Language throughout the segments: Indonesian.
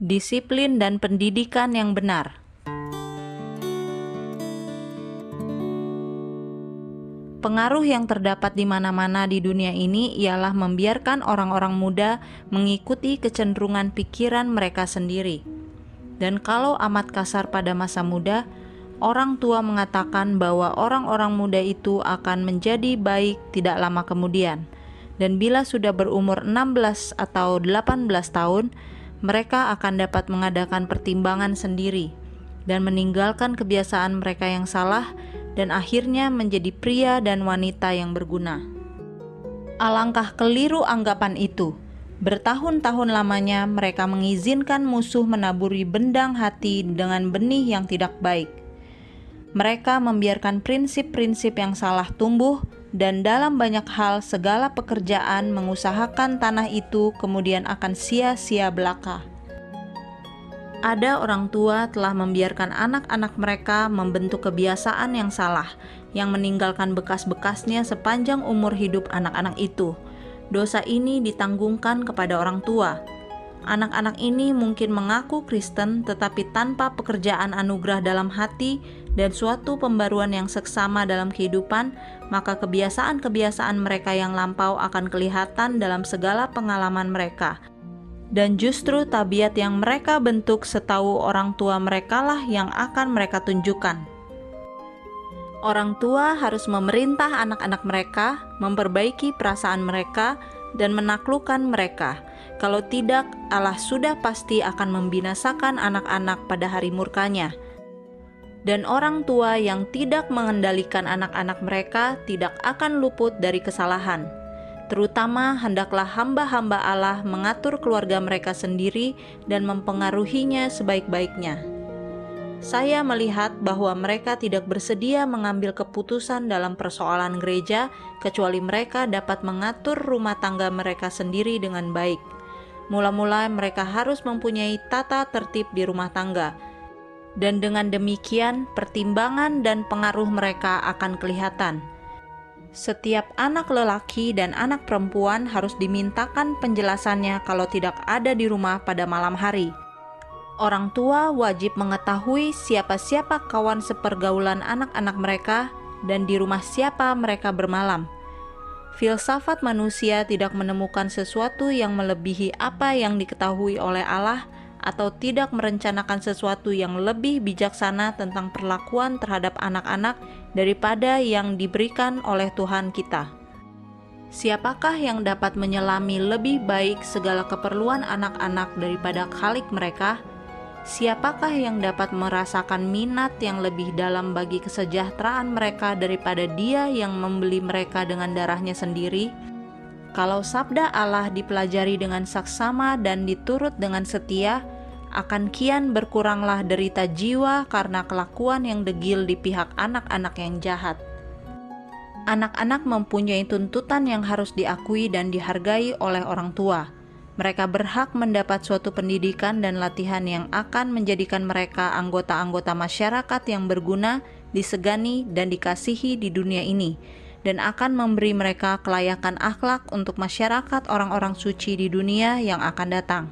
disiplin dan pendidikan yang benar. Pengaruh yang terdapat di mana-mana di dunia ini ialah membiarkan orang-orang muda mengikuti kecenderungan pikiran mereka sendiri. Dan kalau amat kasar pada masa muda, orang tua mengatakan bahwa orang-orang muda itu akan menjadi baik tidak lama kemudian. Dan bila sudah berumur 16 atau 18 tahun, mereka akan dapat mengadakan pertimbangan sendiri dan meninggalkan kebiasaan mereka yang salah dan akhirnya menjadi pria dan wanita yang berguna. Alangkah keliru anggapan itu. Bertahun-tahun lamanya mereka mengizinkan musuh menaburi bendang hati dengan benih yang tidak baik. Mereka membiarkan prinsip-prinsip yang salah tumbuh dan dalam banyak hal segala pekerjaan mengusahakan tanah itu kemudian akan sia-sia belaka ada orang tua telah membiarkan anak-anak mereka membentuk kebiasaan yang salah, yang meninggalkan bekas-bekasnya sepanjang umur hidup anak-anak itu. Dosa ini ditanggungkan kepada orang tua. Anak-anak ini mungkin mengaku Kristen, tetapi tanpa pekerjaan anugerah dalam hati dan suatu pembaruan yang seksama dalam kehidupan, maka kebiasaan-kebiasaan mereka yang lampau akan kelihatan dalam segala pengalaman mereka dan justru tabiat yang mereka bentuk setahu orang tua mereka lah yang akan mereka tunjukkan. Orang tua harus memerintah anak-anak mereka, memperbaiki perasaan mereka, dan menaklukkan mereka. Kalau tidak, Allah sudah pasti akan membinasakan anak-anak pada hari murkanya. Dan orang tua yang tidak mengendalikan anak-anak mereka tidak akan luput dari kesalahan Terutama hendaklah hamba-hamba Allah mengatur keluarga mereka sendiri dan mempengaruhinya sebaik-baiknya. Saya melihat bahwa mereka tidak bersedia mengambil keputusan dalam persoalan gereja, kecuali mereka dapat mengatur rumah tangga mereka sendiri dengan baik. Mula-mula, mereka harus mempunyai tata tertib di rumah tangga, dan dengan demikian, pertimbangan dan pengaruh mereka akan kelihatan setiap anak lelaki dan anak perempuan harus dimintakan penjelasannya kalau tidak ada di rumah pada malam hari. Orang tua wajib mengetahui siapa-siapa kawan sepergaulan anak-anak mereka dan di rumah siapa mereka bermalam. Filsafat manusia tidak menemukan sesuatu yang melebihi apa yang diketahui oleh Allah atau tidak merencanakan sesuatu yang lebih bijaksana tentang perlakuan terhadap anak-anak daripada yang diberikan oleh Tuhan kita. Siapakah yang dapat menyelami lebih baik segala keperluan anak-anak daripada khalik mereka? Siapakah yang dapat merasakan minat yang lebih dalam bagi kesejahteraan mereka daripada Dia yang membeli mereka dengan darahnya sendiri? Kalau sabda Allah dipelajari dengan saksama dan diturut dengan setia, akan kian berkuranglah derita jiwa karena kelakuan yang degil di pihak anak-anak yang jahat. Anak-anak mempunyai tuntutan yang harus diakui dan dihargai oleh orang tua. Mereka berhak mendapat suatu pendidikan dan latihan yang akan menjadikan mereka anggota-anggota masyarakat yang berguna, disegani, dan dikasihi di dunia ini dan akan memberi mereka kelayakan akhlak untuk masyarakat orang-orang suci di dunia yang akan datang.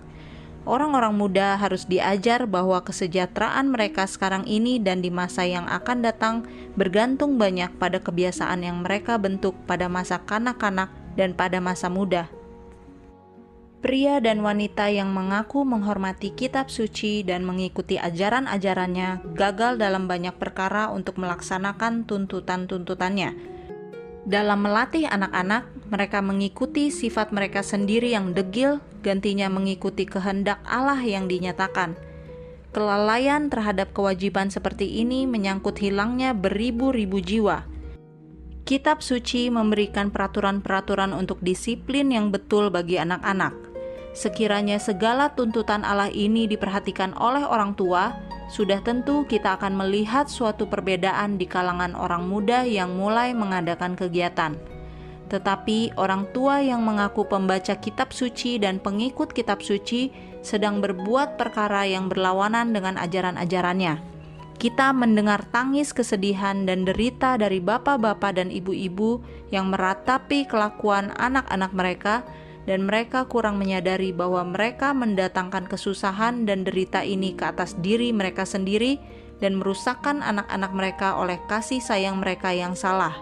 Orang-orang muda harus diajar bahwa kesejahteraan mereka sekarang ini dan di masa yang akan datang bergantung banyak pada kebiasaan yang mereka bentuk pada masa kanak-kanak dan pada masa muda. Pria dan wanita yang mengaku menghormati kitab suci dan mengikuti ajaran-ajarannya gagal dalam banyak perkara untuk melaksanakan tuntutan-tuntutannya dalam melatih anak-anak, mereka mengikuti sifat mereka sendiri yang degil, gantinya mengikuti kehendak Allah yang dinyatakan. Kelalaian terhadap kewajiban seperti ini menyangkut hilangnya beribu-ribu jiwa. Kitab suci memberikan peraturan-peraturan untuk disiplin yang betul bagi anak-anak. Sekiranya segala tuntutan Allah ini diperhatikan oleh orang tua, sudah tentu kita akan melihat suatu perbedaan di kalangan orang muda yang mulai mengadakan kegiatan. Tetapi orang tua yang mengaku pembaca kitab suci dan pengikut kitab suci sedang berbuat perkara yang berlawanan dengan ajaran-ajarannya. Kita mendengar tangis kesedihan dan derita dari bapak-bapak dan ibu-ibu yang meratapi kelakuan anak-anak mereka dan mereka kurang menyadari bahwa mereka mendatangkan kesusahan dan derita ini ke atas diri mereka sendiri dan merusakkan anak-anak mereka oleh kasih sayang mereka yang salah.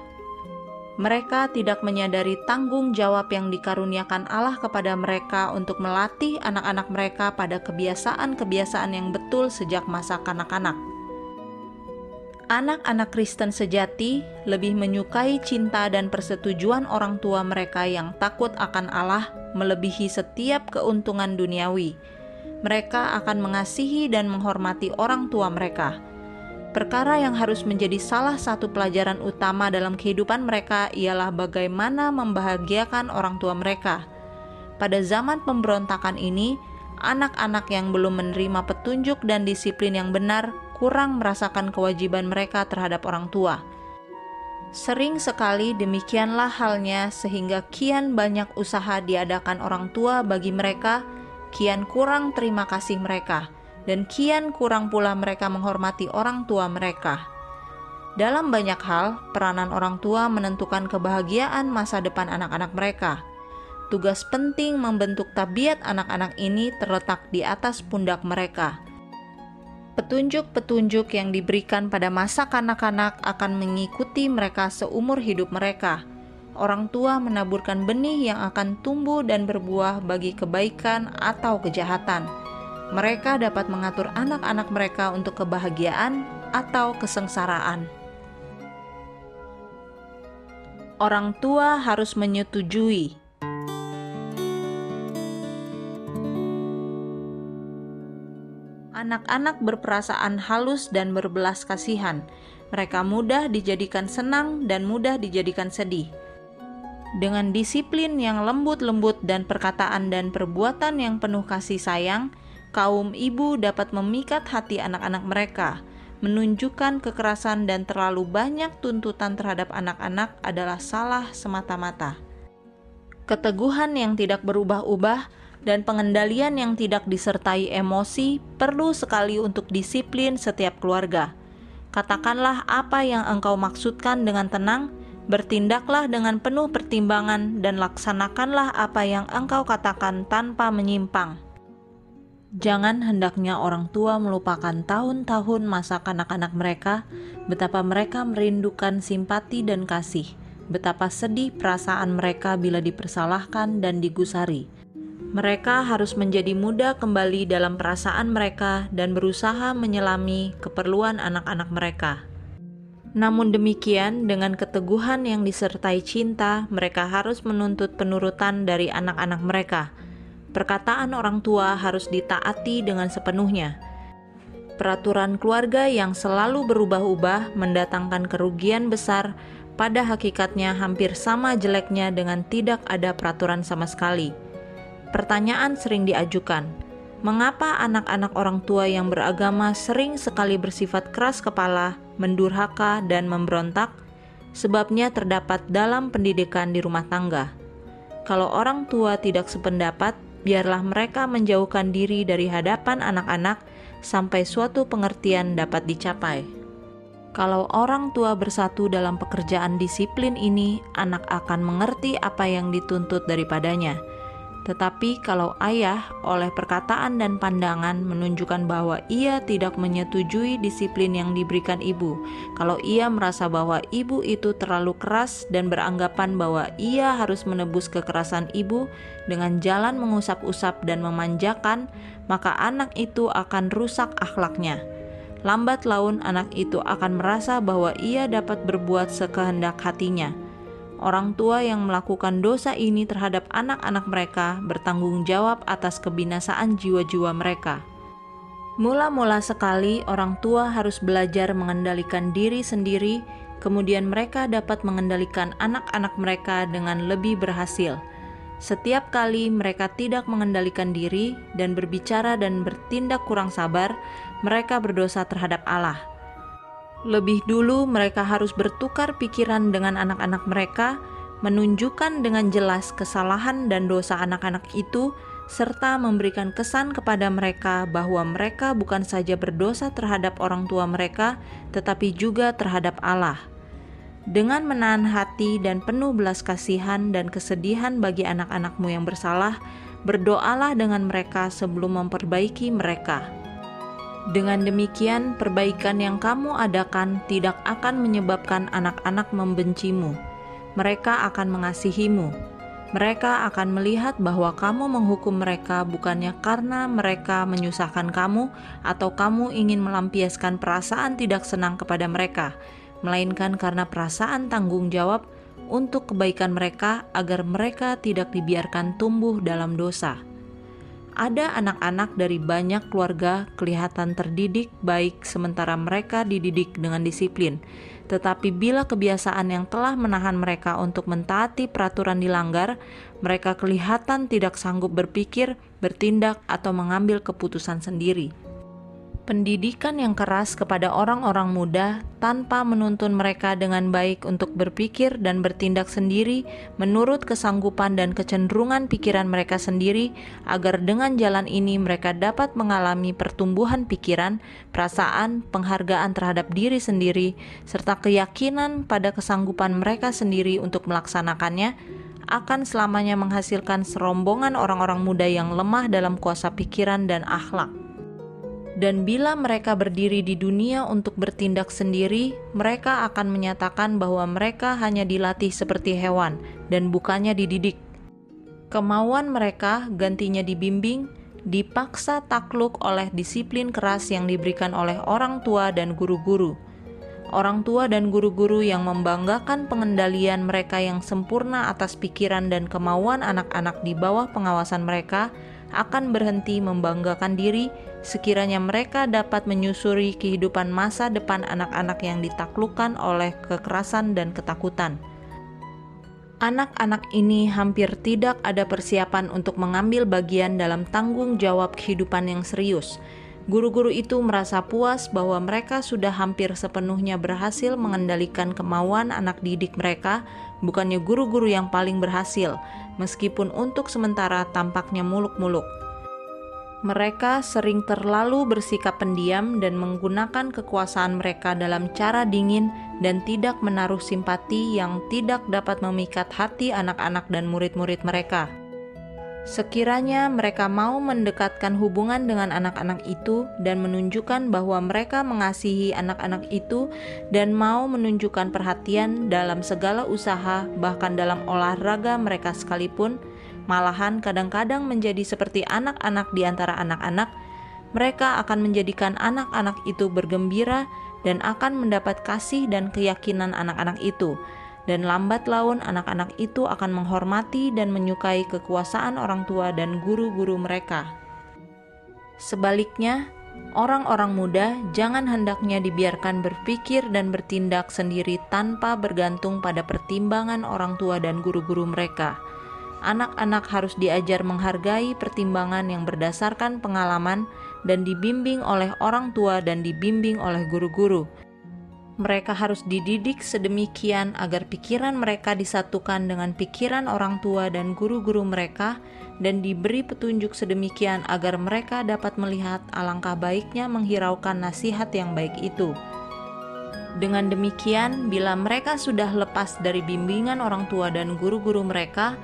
Mereka tidak menyadari tanggung jawab yang dikaruniakan Allah kepada mereka untuk melatih anak-anak mereka pada kebiasaan-kebiasaan yang betul sejak masa kanak-kanak. Anak-anak Kristen sejati lebih menyukai cinta dan persetujuan orang tua mereka yang takut akan Allah melebihi setiap keuntungan duniawi. Mereka akan mengasihi dan menghormati orang tua mereka Perkara yang harus menjadi salah satu pelajaran utama dalam kehidupan mereka ialah bagaimana membahagiakan orang tua mereka. Pada zaman pemberontakan ini, anak-anak yang belum menerima petunjuk dan disiplin yang benar kurang merasakan kewajiban mereka terhadap orang tua. Sering sekali demikianlah halnya, sehingga kian banyak usaha diadakan orang tua bagi mereka, kian kurang terima kasih mereka dan kian kurang pula mereka menghormati orang tua mereka. Dalam banyak hal, peranan orang tua menentukan kebahagiaan masa depan anak-anak mereka. Tugas penting membentuk tabiat anak-anak ini terletak di atas pundak mereka. Petunjuk-petunjuk yang diberikan pada masa kanak-kanak akan mengikuti mereka seumur hidup mereka. Orang tua menaburkan benih yang akan tumbuh dan berbuah bagi kebaikan atau kejahatan mereka dapat mengatur anak-anak mereka untuk kebahagiaan atau kesengsaraan. Orang tua harus menyetujui. Anak-anak berperasaan halus dan berbelas kasihan. Mereka mudah dijadikan senang dan mudah dijadikan sedih. Dengan disiplin yang lembut-lembut dan perkataan dan perbuatan yang penuh kasih sayang, kaum ibu dapat memikat hati anak-anak mereka. Menunjukkan kekerasan dan terlalu banyak tuntutan terhadap anak-anak adalah salah semata-mata. Keteguhan yang tidak berubah-ubah dan pengendalian yang tidak disertai emosi perlu sekali untuk disiplin setiap keluarga. Katakanlah apa yang engkau maksudkan dengan tenang, bertindaklah dengan penuh pertimbangan, dan laksanakanlah apa yang engkau katakan tanpa menyimpang. Jangan hendaknya orang tua melupakan tahun-tahun masa kanak-kanak mereka, betapa mereka merindukan simpati dan kasih, betapa sedih perasaan mereka bila dipersalahkan dan digusari. Mereka harus menjadi muda kembali dalam perasaan mereka dan berusaha menyelami keperluan anak-anak mereka. Namun demikian, dengan keteguhan yang disertai cinta, mereka harus menuntut penurutan dari anak-anak mereka perkataan orang tua harus ditaati dengan sepenuhnya. Peraturan keluarga yang selalu berubah-ubah mendatangkan kerugian besar, pada hakikatnya hampir sama jeleknya dengan tidak ada peraturan sama sekali. Pertanyaan sering diajukan, mengapa anak-anak orang tua yang beragama sering sekali bersifat keras kepala, mendurhaka, dan memberontak? Sebabnya terdapat dalam pendidikan di rumah tangga. Kalau orang tua tidak sependapat, biarlah mereka menjauhkan diri dari hadapan anak-anak sampai suatu pengertian dapat dicapai. Kalau orang tua bersatu dalam pekerjaan disiplin ini, anak akan mengerti apa yang dituntut daripadanya tetapi kalau ayah oleh perkataan dan pandangan menunjukkan bahwa ia tidak menyetujui disiplin yang diberikan ibu, kalau ia merasa bahwa ibu itu terlalu keras dan beranggapan bahwa ia harus menebus kekerasan ibu dengan jalan mengusap-usap dan memanjakan, maka anak itu akan rusak akhlaknya. Lambat laun anak itu akan merasa bahwa ia dapat berbuat sekehendak hatinya Orang tua yang melakukan dosa ini terhadap anak-anak mereka bertanggung jawab atas kebinasaan jiwa-jiwa mereka. Mula-mula sekali, orang tua harus belajar mengendalikan diri sendiri, kemudian mereka dapat mengendalikan anak-anak mereka dengan lebih berhasil. Setiap kali mereka tidak mengendalikan diri dan berbicara dan bertindak kurang sabar, mereka berdosa terhadap Allah lebih dulu mereka harus bertukar pikiran dengan anak-anak mereka, menunjukkan dengan jelas kesalahan dan dosa anak-anak itu, serta memberikan kesan kepada mereka bahwa mereka bukan saja berdosa terhadap orang tua mereka, tetapi juga terhadap Allah. Dengan menahan hati dan penuh belas kasihan dan kesedihan bagi anak-anakmu yang bersalah, berdoalah dengan mereka sebelum memperbaiki mereka. Dengan demikian, perbaikan yang kamu adakan tidak akan menyebabkan anak-anak membencimu. Mereka akan mengasihimu. Mereka akan melihat bahwa kamu menghukum mereka bukannya karena mereka menyusahkan kamu atau kamu ingin melampiaskan perasaan tidak senang kepada mereka, melainkan karena perasaan tanggung jawab untuk kebaikan mereka agar mereka tidak dibiarkan tumbuh dalam dosa ada anak-anak dari banyak keluarga kelihatan terdidik baik sementara mereka dididik dengan disiplin. Tetapi bila kebiasaan yang telah menahan mereka untuk mentaati peraturan dilanggar, mereka kelihatan tidak sanggup berpikir, bertindak, atau mengambil keputusan sendiri. Pendidikan yang keras kepada orang-orang muda tanpa menuntun mereka dengan baik untuk berpikir dan bertindak sendiri menurut kesanggupan dan kecenderungan pikiran mereka sendiri, agar dengan jalan ini mereka dapat mengalami pertumbuhan pikiran, perasaan, penghargaan terhadap diri sendiri, serta keyakinan pada kesanggupan mereka sendiri untuk melaksanakannya, akan selamanya menghasilkan serombongan orang-orang muda yang lemah dalam kuasa pikiran dan akhlak dan bila mereka berdiri di dunia untuk bertindak sendiri, mereka akan menyatakan bahwa mereka hanya dilatih seperti hewan dan bukannya dididik. Kemauan mereka gantinya dibimbing, dipaksa takluk oleh disiplin keras yang diberikan oleh orang tua dan guru-guru. Orang tua dan guru-guru yang membanggakan pengendalian mereka yang sempurna atas pikiran dan kemauan anak-anak di bawah pengawasan mereka akan berhenti membanggakan diri sekiranya mereka dapat menyusuri kehidupan masa depan anak-anak yang ditaklukkan oleh kekerasan dan ketakutan. Anak-anak ini hampir tidak ada persiapan untuk mengambil bagian dalam tanggung jawab kehidupan yang serius. Guru-guru itu merasa puas bahwa mereka sudah hampir sepenuhnya berhasil mengendalikan kemauan anak didik mereka, bukannya guru-guru yang paling berhasil, meskipun untuk sementara tampaknya muluk-muluk. Mereka sering terlalu bersikap pendiam dan menggunakan kekuasaan mereka dalam cara dingin dan tidak menaruh simpati yang tidak dapat memikat hati anak-anak dan murid-murid mereka. Sekiranya mereka mau mendekatkan hubungan dengan anak-anak itu dan menunjukkan bahwa mereka mengasihi anak-anak itu dan mau menunjukkan perhatian dalam segala usaha, bahkan dalam olahraga mereka sekalipun, malahan kadang-kadang menjadi seperti anak-anak di antara anak-anak, mereka akan menjadikan anak-anak itu bergembira dan akan mendapat kasih dan keyakinan anak-anak itu. Dan lambat laun anak-anak itu akan menghormati dan menyukai kekuasaan orang tua dan guru-guru mereka. Sebaliknya, orang-orang muda jangan hendaknya dibiarkan berpikir dan bertindak sendiri tanpa bergantung pada pertimbangan orang tua dan guru-guru mereka anak-anak harus diajar menghargai pertimbangan yang berdasarkan pengalaman dan dibimbing oleh orang tua dan dibimbing oleh guru-guru. Mereka harus dididik sedemikian agar pikiran mereka disatukan dengan pikiran orang tua dan guru-guru mereka, dan diberi petunjuk sedemikian agar mereka dapat melihat alangkah baiknya menghiraukan nasihat yang baik itu. Dengan demikian, bila mereka sudah lepas dari bimbingan orang tua dan guru-guru mereka,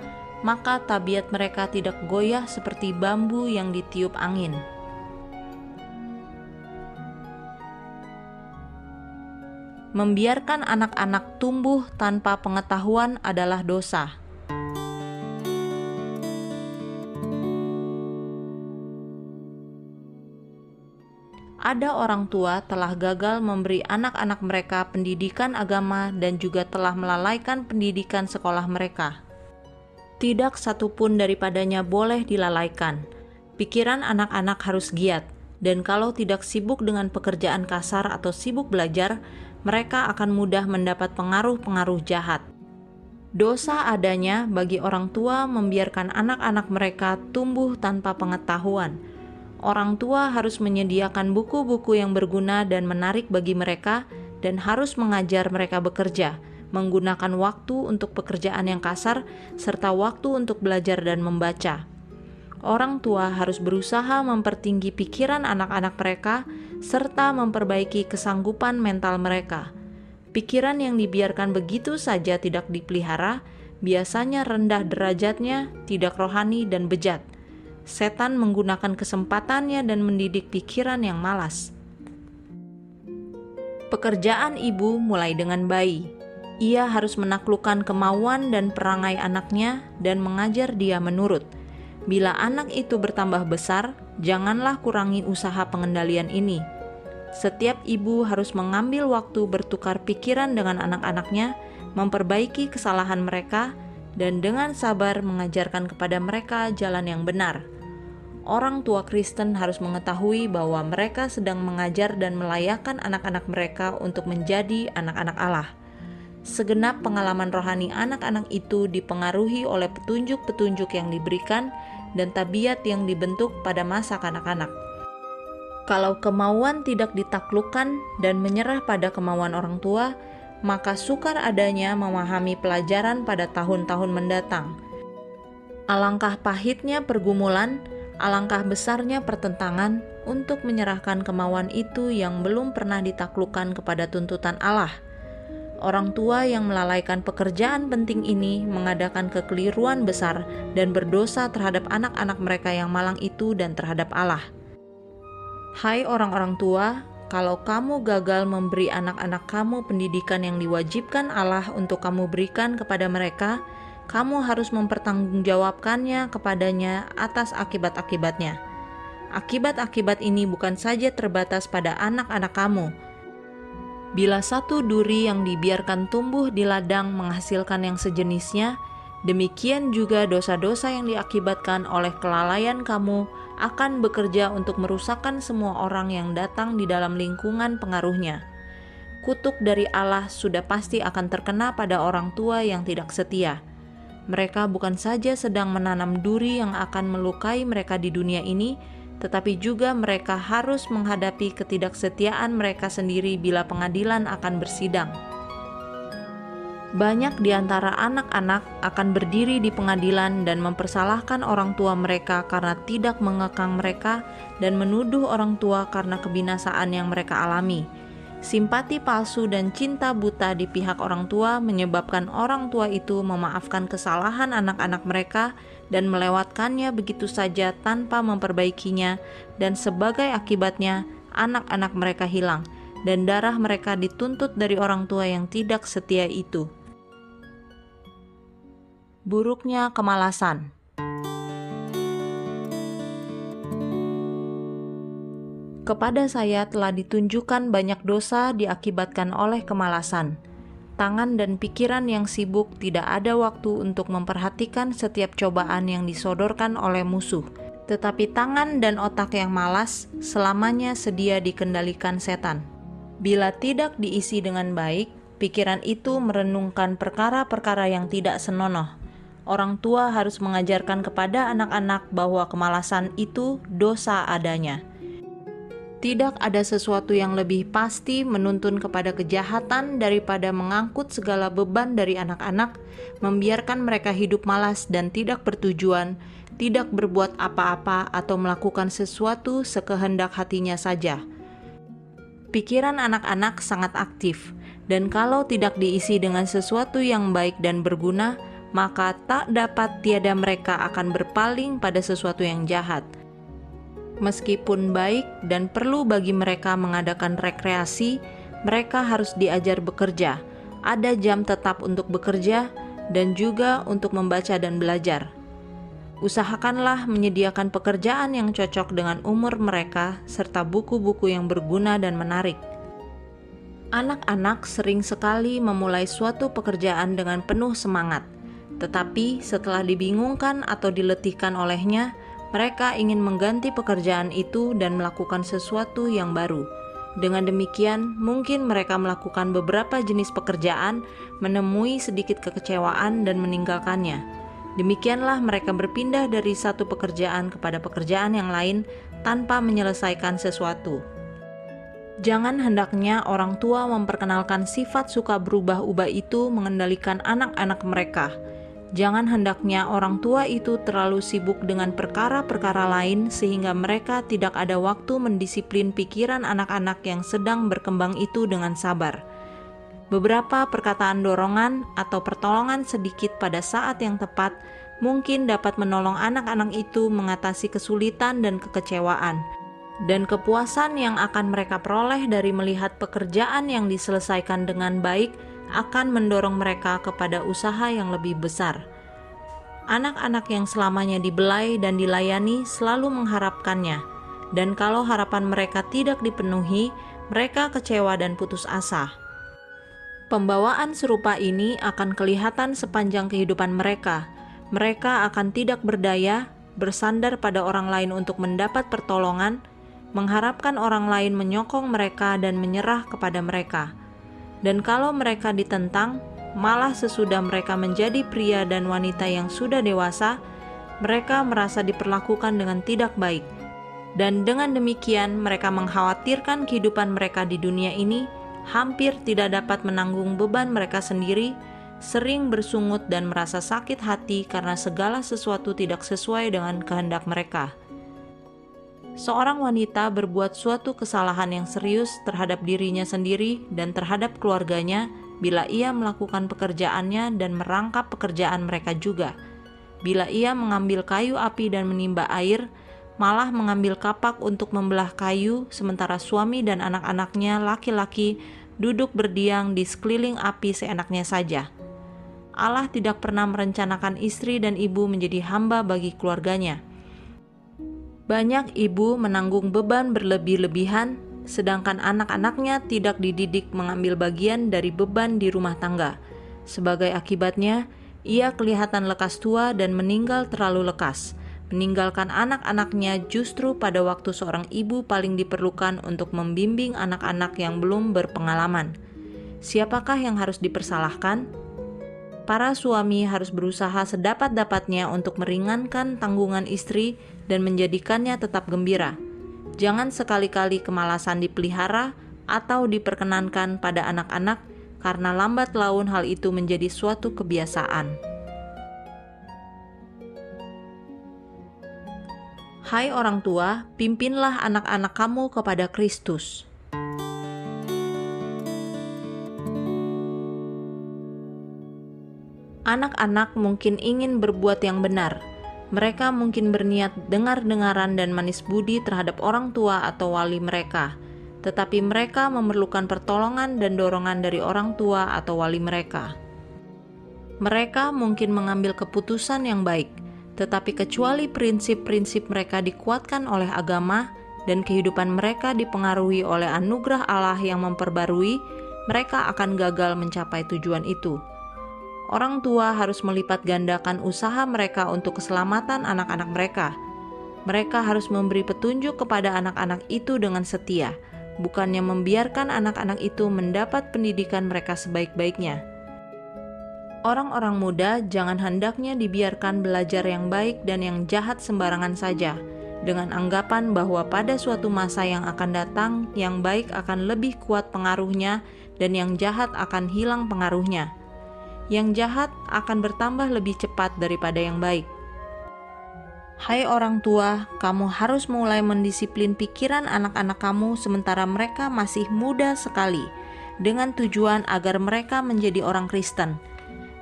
maka tabiat mereka tidak goyah seperti bambu yang ditiup angin. Membiarkan anak-anak tumbuh tanpa pengetahuan adalah dosa. ada orang tua telah gagal memberi anak-anak mereka pendidikan agama dan juga telah melalaikan pendidikan sekolah mereka tidak satupun daripadanya boleh dilalaikan. Pikiran anak-anak harus giat, dan kalau tidak sibuk dengan pekerjaan kasar atau sibuk belajar, mereka akan mudah mendapat pengaruh-pengaruh jahat. Dosa adanya bagi orang tua membiarkan anak-anak mereka tumbuh tanpa pengetahuan. Orang tua harus menyediakan buku-buku yang berguna dan menarik bagi mereka, dan harus mengajar mereka bekerja menggunakan waktu untuk pekerjaan yang kasar, serta waktu untuk belajar dan membaca. Orang tua harus berusaha mempertinggi pikiran anak-anak mereka serta memperbaiki kesanggupan mental mereka. Pikiran yang dibiarkan begitu saja tidak dipelihara, biasanya rendah derajatnya, tidak rohani dan bejat. Setan menggunakan kesempatannya dan mendidik pikiran yang malas. Pekerjaan ibu mulai dengan bayi. Ia harus menaklukkan kemauan dan perangai anaknya dan mengajar dia menurut. Bila anak itu bertambah besar, janganlah kurangi usaha pengendalian ini setiap ibu harus mengambil waktu bertukar pikiran dengan anak-anaknya, memperbaiki kesalahan mereka, dan dengan sabar mengajarkan kepada mereka jalan yang benar. Orang tua Kristen harus mengetahui bahwa mereka sedang mengajar dan melayakkan anak-anak mereka untuk menjadi anak-anak Allah. Segenap pengalaman rohani anak-anak itu dipengaruhi oleh petunjuk-petunjuk yang diberikan dan tabiat yang dibentuk pada masa kanak-kanak. Kalau kemauan tidak ditaklukkan dan menyerah pada kemauan orang tua, maka sukar adanya memahami pelajaran pada tahun-tahun mendatang. Alangkah pahitnya pergumulan, alangkah besarnya pertentangan untuk menyerahkan kemauan itu yang belum pernah ditaklukkan kepada tuntutan Allah. Orang tua yang melalaikan pekerjaan penting ini mengadakan kekeliruan besar dan berdosa terhadap anak-anak mereka yang malang itu dan terhadap Allah. Hai orang-orang tua, kalau kamu gagal memberi anak-anak kamu pendidikan yang diwajibkan Allah untuk kamu berikan kepada mereka, kamu harus mempertanggungjawabkannya kepadanya atas akibat-akibatnya. Akibat-akibat ini bukan saja terbatas pada anak-anak kamu. Bila satu duri yang dibiarkan tumbuh di ladang menghasilkan yang sejenisnya, Demikian juga dosa-dosa yang diakibatkan oleh kelalaian kamu akan bekerja untuk merusakkan semua orang yang datang di dalam lingkungan pengaruhnya. Kutuk dari Allah sudah pasti akan terkena pada orang tua yang tidak setia. Mereka bukan saja sedang menanam duri yang akan melukai mereka di dunia ini, tetapi juga mereka harus menghadapi ketidaksetiaan mereka sendiri bila pengadilan akan bersidang banyak di antara anak-anak akan berdiri di pengadilan dan mempersalahkan orang tua mereka karena tidak mengekang mereka dan menuduh orang tua karena kebinasaan yang mereka alami. Simpati palsu dan cinta buta di pihak orang tua menyebabkan orang tua itu memaafkan kesalahan anak-anak mereka dan melewatkannya begitu saja tanpa memperbaikinya, dan sebagai akibatnya, anak-anak mereka hilang, dan darah mereka dituntut dari orang tua yang tidak setia itu buruknya kemalasan. Kepada saya telah ditunjukkan banyak dosa diakibatkan oleh kemalasan. Tangan dan pikiran yang sibuk tidak ada waktu untuk memperhatikan setiap cobaan yang disodorkan oleh musuh, tetapi tangan dan otak yang malas selamanya sedia dikendalikan setan. Bila tidak diisi dengan baik, pikiran itu merenungkan perkara-perkara yang tidak senonoh, orang tua harus mengajarkan kepada anak-anak bahwa kemalasan itu dosa adanya. Tidak ada sesuatu yang lebih pasti menuntun kepada kejahatan daripada mengangkut segala beban dari anak-anak, membiarkan mereka hidup malas dan tidak bertujuan, tidak berbuat apa-apa, atau melakukan sesuatu sekehendak hatinya saja. Pikiran anak-anak sangat aktif, dan kalau tidak diisi dengan sesuatu yang baik dan berguna, maka tak dapat tiada mereka akan berpaling pada sesuatu yang jahat. Meskipun baik dan perlu bagi mereka mengadakan rekreasi, mereka harus diajar bekerja. Ada jam tetap untuk bekerja dan juga untuk membaca dan belajar. Usahakanlah menyediakan pekerjaan yang cocok dengan umur mereka serta buku-buku yang berguna dan menarik. Anak-anak sering sekali memulai suatu pekerjaan dengan penuh semangat tetapi setelah dibingungkan atau diletihkan olehnya, mereka ingin mengganti pekerjaan itu dan melakukan sesuatu yang baru. Dengan demikian, mungkin mereka melakukan beberapa jenis pekerjaan, menemui sedikit kekecewaan, dan meninggalkannya. Demikianlah mereka berpindah dari satu pekerjaan kepada pekerjaan yang lain tanpa menyelesaikan sesuatu. Jangan hendaknya orang tua memperkenalkan sifat suka berubah-ubah itu mengendalikan anak-anak mereka Jangan hendaknya orang tua itu terlalu sibuk dengan perkara-perkara lain, sehingga mereka tidak ada waktu mendisiplin pikiran anak-anak yang sedang berkembang itu dengan sabar. Beberapa perkataan dorongan atau pertolongan sedikit pada saat yang tepat mungkin dapat menolong anak-anak itu mengatasi kesulitan dan kekecewaan, dan kepuasan yang akan mereka peroleh dari melihat pekerjaan yang diselesaikan dengan baik akan mendorong mereka kepada usaha yang lebih besar. Anak-anak yang selamanya dibelai dan dilayani selalu mengharapkannya, dan kalau harapan mereka tidak dipenuhi, mereka kecewa dan putus asa. Pembawaan serupa ini akan kelihatan sepanjang kehidupan mereka. Mereka akan tidak berdaya, bersandar pada orang lain untuk mendapat pertolongan, mengharapkan orang lain menyokong mereka dan menyerah kepada mereka. Dan kalau mereka ditentang, malah sesudah mereka menjadi pria dan wanita yang sudah dewasa, mereka merasa diperlakukan dengan tidak baik. Dan dengan demikian, mereka mengkhawatirkan kehidupan mereka di dunia ini hampir tidak dapat menanggung beban mereka sendiri, sering bersungut dan merasa sakit hati karena segala sesuatu tidak sesuai dengan kehendak mereka seorang wanita berbuat suatu kesalahan yang serius terhadap dirinya sendiri dan terhadap keluarganya bila ia melakukan pekerjaannya dan merangkap pekerjaan mereka juga. Bila ia mengambil kayu api dan menimba air, malah mengambil kapak untuk membelah kayu, sementara suami dan anak-anaknya laki-laki duduk berdiam di sekeliling api seenaknya saja. Allah tidak pernah merencanakan istri dan ibu menjadi hamba bagi keluarganya banyak ibu menanggung beban berlebih-lebihan, sedangkan anak-anaknya tidak dididik mengambil bagian dari beban di rumah tangga. Sebagai akibatnya, ia kelihatan lekas tua dan meninggal terlalu lekas, meninggalkan anak-anaknya justru pada waktu seorang ibu paling diperlukan untuk membimbing anak-anak yang belum berpengalaman. Siapakah yang harus dipersalahkan? Para suami harus berusaha sedapat-dapatnya untuk meringankan tanggungan istri dan menjadikannya tetap gembira. Jangan sekali-kali kemalasan dipelihara atau diperkenankan pada anak-anak, karena lambat laun hal itu menjadi suatu kebiasaan. Hai orang tua, pimpinlah anak-anak kamu kepada Kristus. Anak-anak mungkin ingin berbuat yang benar, mereka mungkin berniat dengar-dengaran dan manis budi terhadap orang tua atau wali mereka, tetapi mereka memerlukan pertolongan dan dorongan dari orang tua atau wali mereka. Mereka mungkin mengambil keputusan yang baik, tetapi kecuali prinsip-prinsip mereka dikuatkan oleh agama dan kehidupan mereka dipengaruhi oleh anugerah Allah yang memperbarui, mereka akan gagal mencapai tujuan itu orang tua harus melipat gandakan usaha mereka untuk keselamatan anak-anak mereka. Mereka harus memberi petunjuk kepada anak-anak itu dengan setia, bukannya membiarkan anak-anak itu mendapat pendidikan mereka sebaik-baiknya. Orang-orang muda jangan hendaknya dibiarkan belajar yang baik dan yang jahat sembarangan saja, dengan anggapan bahwa pada suatu masa yang akan datang, yang baik akan lebih kuat pengaruhnya, dan yang jahat akan hilang pengaruhnya yang jahat akan bertambah lebih cepat daripada yang baik. Hai orang tua, kamu harus mulai mendisiplin pikiran anak-anak kamu sementara mereka masih muda sekali, dengan tujuan agar mereka menjadi orang Kristen.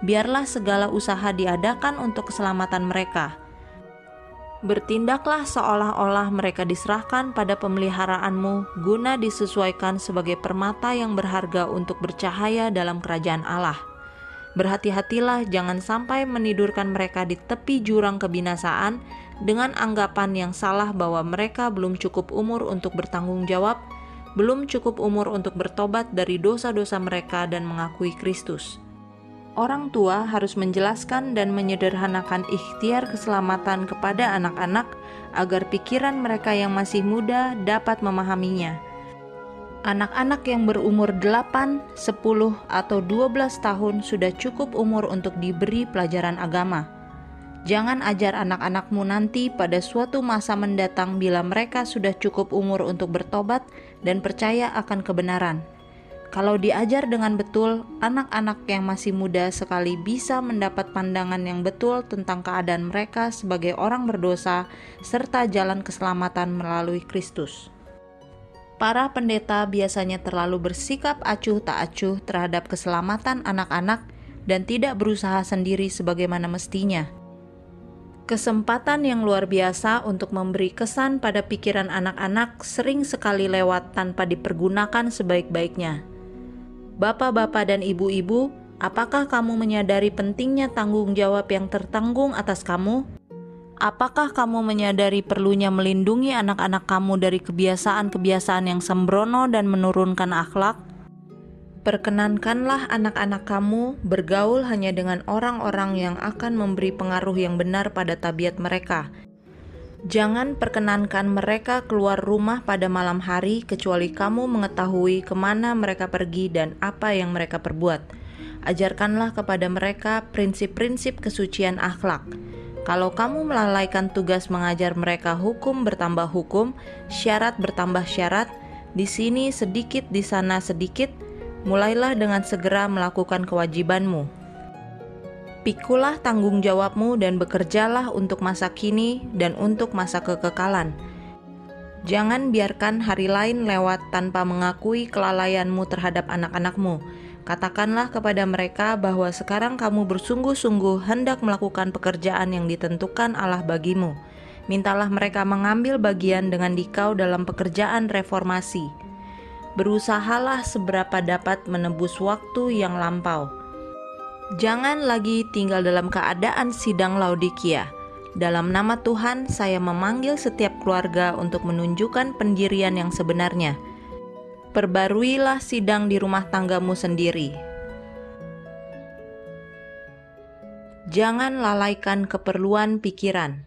Biarlah segala usaha diadakan untuk keselamatan mereka. Bertindaklah seolah-olah mereka diserahkan pada pemeliharaanmu, guna disesuaikan sebagai permata yang berharga untuk bercahaya dalam kerajaan Allah. Berhati-hatilah jangan sampai menidurkan mereka di tepi jurang kebinasaan dengan anggapan yang salah bahwa mereka belum cukup umur untuk bertanggung jawab, belum cukup umur untuk bertobat dari dosa-dosa mereka dan mengakui Kristus. Orang tua harus menjelaskan dan menyederhanakan ikhtiar keselamatan kepada anak-anak agar pikiran mereka yang masih muda dapat memahaminya Anak-anak yang berumur 8, 10, atau 12 tahun sudah cukup umur untuk diberi pelajaran agama. Jangan ajar anak-anakmu nanti pada suatu masa mendatang bila mereka sudah cukup umur untuk bertobat dan percaya akan kebenaran. Kalau diajar dengan betul, anak-anak yang masih muda sekali bisa mendapat pandangan yang betul tentang keadaan mereka sebagai orang berdosa serta jalan keselamatan melalui Kristus. Para pendeta biasanya terlalu bersikap acuh tak acuh terhadap keselamatan anak-anak dan tidak berusaha sendiri sebagaimana mestinya. Kesempatan yang luar biasa untuk memberi kesan pada pikiran anak-anak sering sekali lewat tanpa dipergunakan sebaik-baiknya. Bapak-bapak dan ibu-ibu, apakah kamu menyadari pentingnya tanggung jawab yang tertanggung atas kamu? Apakah kamu menyadari perlunya melindungi anak-anak kamu dari kebiasaan-kebiasaan yang sembrono dan menurunkan akhlak? Perkenankanlah anak-anak kamu bergaul hanya dengan orang-orang yang akan memberi pengaruh yang benar pada tabiat mereka. Jangan perkenankan mereka keluar rumah pada malam hari kecuali kamu mengetahui ke mana mereka pergi dan apa yang mereka perbuat. Ajarkanlah kepada mereka prinsip-prinsip kesucian akhlak kalau kamu melalaikan tugas mengajar mereka hukum bertambah hukum, syarat bertambah syarat, di sini sedikit, di sana sedikit, mulailah dengan segera melakukan kewajibanmu. Pikulah tanggung jawabmu dan bekerjalah untuk masa kini dan untuk masa kekekalan. Jangan biarkan hari lain lewat tanpa mengakui kelalaianmu terhadap anak-anakmu Katakanlah kepada mereka bahwa sekarang kamu bersungguh-sungguh hendak melakukan pekerjaan yang ditentukan Allah bagimu. Mintalah mereka mengambil bagian dengan dikau dalam pekerjaan reformasi. Berusahalah seberapa dapat menebus waktu yang lampau. Jangan lagi tinggal dalam keadaan sidang Laodikia. Dalam nama Tuhan, saya memanggil setiap keluarga untuk menunjukkan pendirian yang sebenarnya – perbaruilah sidang di rumah tanggamu sendiri. Jangan lalaikan keperluan pikiran.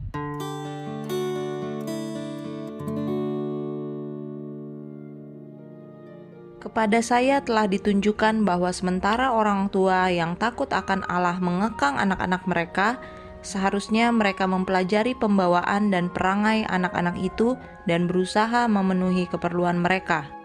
Kepada saya telah ditunjukkan bahwa sementara orang tua yang takut akan Allah mengekang anak-anak mereka, seharusnya mereka mempelajari pembawaan dan perangai anak-anak itu dan berusaha memenuhi keperluan mereka.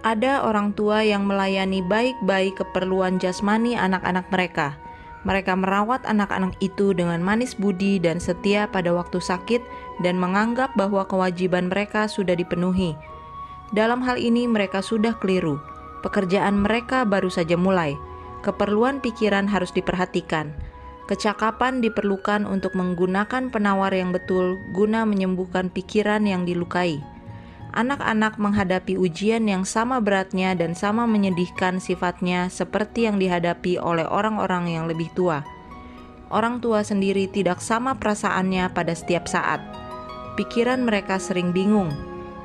Ada orang tua yang melayani baik-baik keperluan jasmani anak-anak mereka. Mereka merawat anak-anak itu dengan manis budi dan setia pada waktu sakit, dan menganggap bahwa kewajiban mereka sudah dipenuhi. Dalam hal ini, mereka sudah keliru. Pekerjaan mereka baru saja mulai. Keperluan pikiran harus diperhatikan. Kecakapan diperlukan untuk menggunakan penawar yang betul guna menyembuhkan pikiran yang dilukai anak-anak menghadapi ujian yang sama beratnya dan sama menyedihkan sifatnya seperti yang dihadapi oleh orang-orang yang lebih tua. Orang tua sendiri tidak sama perasaannya pada setiap saat. Pikiran mereka sering bingung.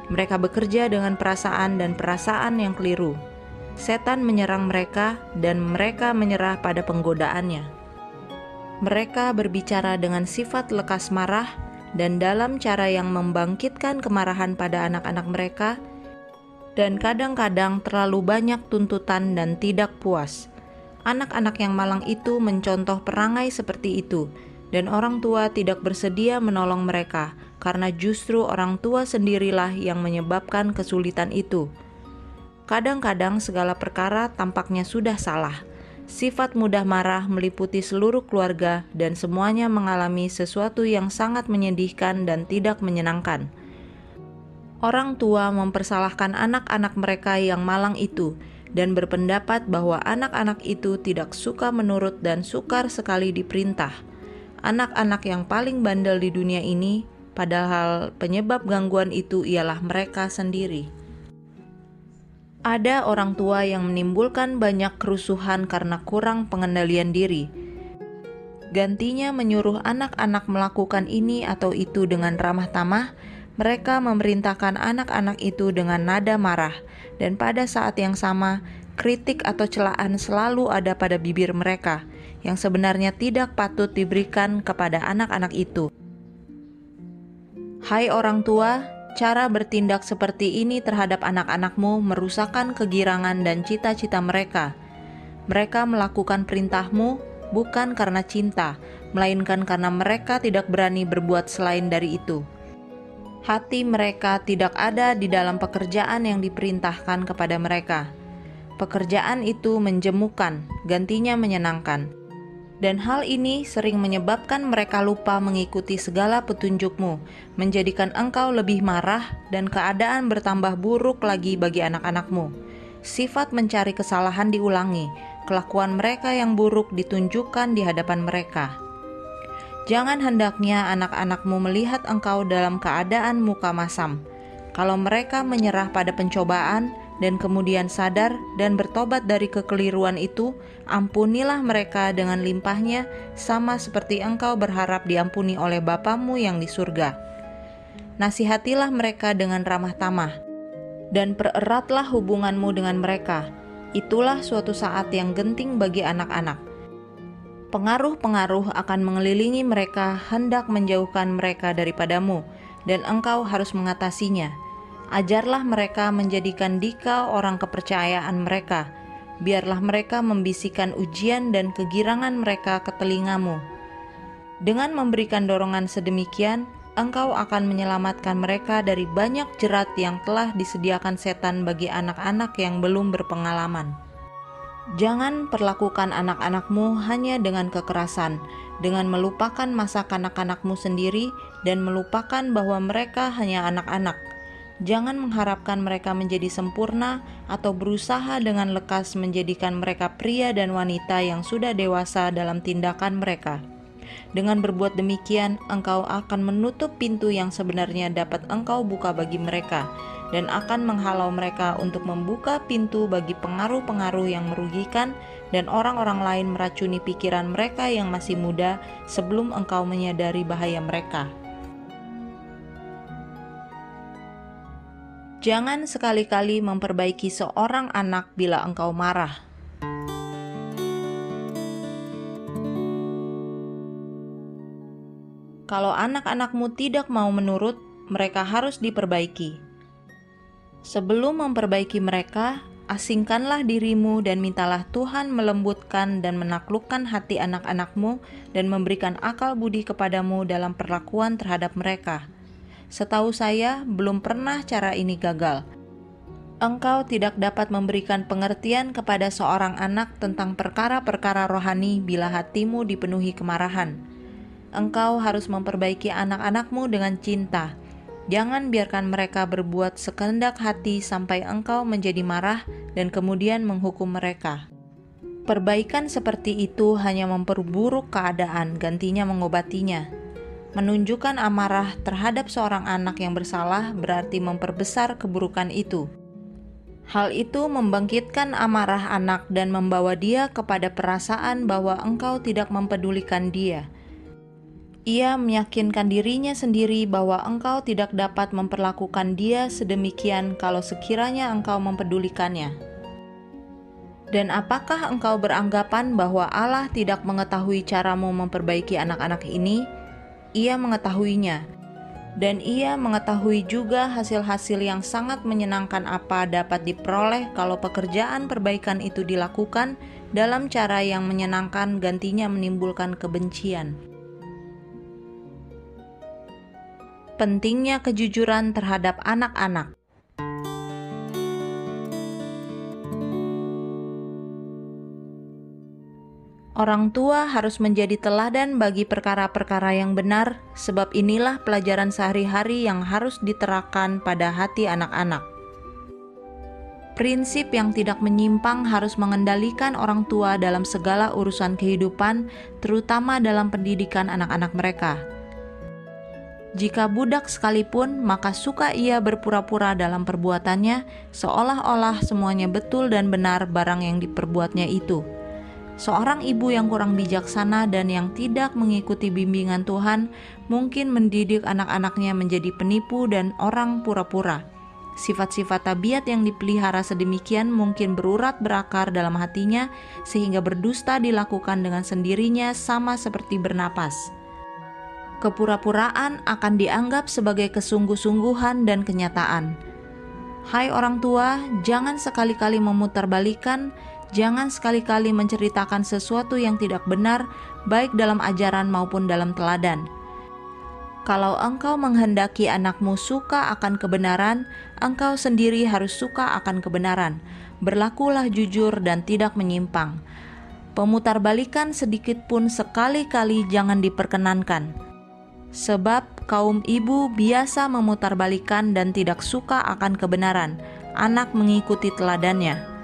Mereka bekerja dengan perasaan dan perasaan yang keliru. Setan menyerang mereka dan mereka menyerah pada penggodaannya. Mereka berbicara dengan sifat lekas marah dan dalam cara yang membangkitkan kemarahan pada anak-anak mereka, dan kadang-kadang terlalu banyak tuntutan dan tidak puas. Anak-anak yang malang itu mencontoh perangai seperti itu, dan orang tua tidak bersedia menolong mereka karena justru orang tua sendirilah yang menyebabkan kesulitan itu. Kadang-kadang segala perkara tampaknya sudah salah Sifat mudah marah meliputi seluruh keluarga, dan semuanya mengalami sesuatu yang sangat menyedihkan dan tidak menyenangkan. Orang tua mempersalahkan anak-anak mereka yang malang itu dan berpendapat bahwa anak-anak itu tidak suka menurut dan sukar sekali diperintah. Anak-anak yang paling bandel di dunia ini, padahal penyebab gangguan itu ialah mereka sendiri. Ada orang tua yang menimbulkan banyak kerusuhan karena kurang pengendalian diri. Gantinya menyuruh anak-anak melakukan ini atau itu dengan ramah tamah, mereka memerintahkan anak-anak itu dengan nada marah, dan pada saat yang sama, kritik atau celaan selalu ada pada bibir mereka, yang sebenarnya tidak patut diberikan kepada anak-anak itu. Hai orang tua, Cara bertindak seperti ini terhadap anak-anakmu merusakkan kegirangan dan cita-cita mereka. Mereka melakukan perintahmu bukan karena cinta, melainkan karena mereka tidak berani berbuat selain dari itu. Hati mereka tidak ada di dalam pekerjaan yang diperintahkan kepada mereka. Pekerjaan itu menjemukan, gantinya menyenangkan. Dan hal ini sering menyebabkan mereka lupa mengikuti segala petunjukmu, menjadikan engkau lebih marah dan keadaan bertambah buruk lagi bagi anak-anakmu. Sifat mencari kesalahan diulangi, kelakuan mereka yang buruk ditunjukkan di hadapan mereka. Jangan hendaknya anak-anakmu melihat engkau dalam keadaan muka masam. Kalau mereka menyerah pada pencobaan, dan kemudian sadar dan bertobat dari kekeliruan itu, ampunilah mereka dengan limpahnya, sama seperti engkau berharap diampuni oleh Bapamu yang di surga. Nasihatilah mereka dengan ramah tamah, dan pereratlah hubunganmu dengan mereka. Itulah suatu saat yang genting bagi anak-anak. Pengaruh-pengaruh akan mengelilingi mereka, hendak menjauhkan mereka daripadamu, dan engkau harus mengatasinya Ajarlah mereka menjadikan dikau orang kepercayaan mereka. Biarlah mereka membisikkan ujian dan kegirangan mereka ke telingamu. Dengan memberikan dorongan sedemikian, engkau akan menyelamatkan mereka dari banyak jerat yang telah disediakan setan bagi anak-anak yang belum berpengalaman. Jangan perlakukan anak-anakmu hanya dengan kekerasan, dengan melupakan masa kanak-kanakmu sendiri, dan melupakan bahwa mereka hanya anak-anak Jangan mengharapkan mereka menjadi sempurna atau berusaha dengan lekas menjadikan mereka pria dan wanita yang sudah dewasa dalam tindakan mereka. Dengan berbuat demikian, engkau akan menutup pintu yang sebenarnya dapat engkau buka bagi mereka, dan akan menghalau mereka untuk membuka pintu bagi pengaruh-pengaruh yang merugikan dan orang-orang lain meracuni pikiran mereka yang masih muda sebelum engkau menyadari bahaya mereka. Jangan sekali-kali memperbaiki seorang anak bila engkau marah. Kalau anak-anakmu tidak mau menurut, mereka harus diperbaiki. Sebelum memperbaiki mereka, asingkanlah dirimu dan mintalah Tuhan melembutkan dan menaklukkan hati anak-anakmu dan memberikan akal budi kepadamu dalam perlakuan terhadap mereka Setahu saya, belum pernah cara ini gagal. Engkau tidak dapat memberikan pengertian kepada seorang anak tentang perkara-perkara rohani bila hatimu dipenuhi kemarahan. Engkau harus memperbaiki anak-anakmu dengan cinta. Jangan biarkan mereka berbuat sekehendak hati sampai engkau menjadi marah dan kemudian menghukum mereka. Perbaikan seperti itu hanya memperburuk keadaan, gantinya mengobatinya. Menunjukkan amarah terhadap seorang anak yang bersalah berarti memperbesar keburukan itu. Hal itu membangkitkan amarah anak dan membawa dia kepada perasaan bahwa engkau tidak mempedulikan dia. Ia meyakinkan dirinya sendiri bahwa engkau tidak dapat memperlakukan dia sedemikian kalau sekiranya engkau mempedulikannya. Dan apakah engkau beranggapan bahwa Allah tidak mengetahui caramu memperbaiki anak-anak ini? Ia mengetahuinya, dan ia mengetahui juga hasil-hasil yang sangat menyenangkan apa dapat diperoleh kalau pekerjaan perbaikan itu dilakukan dalam cara yang menyenangkan, gantinya menimbulkan kebencian. Pentingnya kejujuran terhadap anak-anak. Orang tua harus menjadi teladan bagi perkara-perkara yang benar, sebab inilah pelajaran sehari-hari yang harus diterapkan pada hati anak-anak. Prinsip yang tidak menyimpang harus mengendalikan orang tua dalam segala urusan kehidupan, terutama dalam pendidikan anak-anak mereka. Jika budak sekalipun, maka suka ia berpura-pura dalam perbuatannya, seolah-olah semuanya betul dan benar barang yang diperbuatnya itu Seorang ibu yang kurang bijaksana dan yang tidak mengikuti bimbingan Tuhan mungkin mendidik anak-anaknya menjadi penipu dan orang pura-pura. Sifat-sifat tabiat yang dipelihara sedemikian mungkin berurat berakar dalam hatinya, sehingga berdusta dilakukan dengan sendirinya, sama seperti bernapas. Kepura-puraan akan dianggap sebagai kesungguh-sungguhan dan kenyataan. Hai orang tua, jangan sekali-kali memutarbalikan Jangan sekali-kali menceritakan sesuatu yang tidak benar, baik dalam ajaran maupun dalam teladan. Kalau engkau menghendaki anakmu suka akan kebenaran, engkau sendiri harus suka akan kebenaran. Berlakulah jujur dan tidak menyimpang. Pemutarbalikan sedikit pun sekali-kali jangan diperkenankan. Sebab kaum ibu biasa memutarbalikan dan tidak suka akan kebenaran, anak mengikuti teladannya.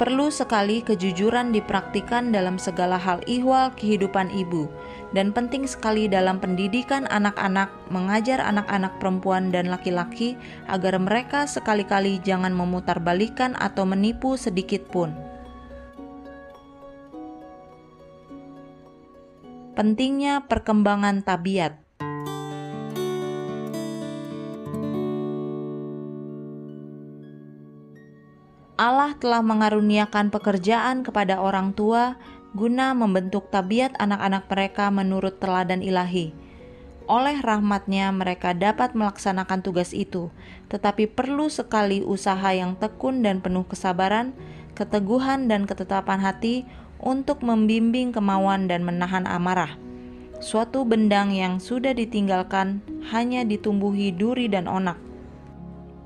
Perlu sekali kejujuran dipraktikkan dalam segala hal ihwal kehidupan ibu, dan penting sekali dalam pendidikan anak-anak mengajar anak-anak perempuan dan laki-laki agar mereka sekali-kali jangan memutarbalikan atau menipu sedikit pun. pentingnya perkembangan tabiat. Allah telah mengaruniakan pekerjaan kepada orang tua guna membentuk tabiat anak-anak mereka menurut teladan ilahi. Oleh rahmatnya mereka dapat melaksanakan tugas itu, tetapi perlu sekali usaha yang tekun dan penuh kesabaran, keteguhan dan ketetapan hati untuk membimbing kemauan dan menahan amarah. Suatu bendang yang sudah ditinggalkan hanya ditumbuhi duri dan onak.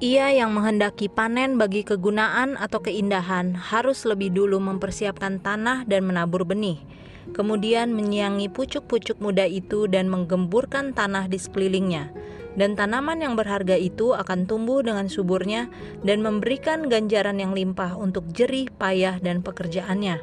Ia yang menghendaki panen bagi kegunaan atau keindahan harus lebih dulu mempersiapkan tanah dan menabur benih, kemudian menyiangi pucuk-pucuk muda itu dan menggemburkan tanah di sekelilingnya. Dan tanaman yang berharga itu akan tumbuh dengan suburnya dan memberikan ganjaran yang limpah untuk jerih payah dan pekerjaannya.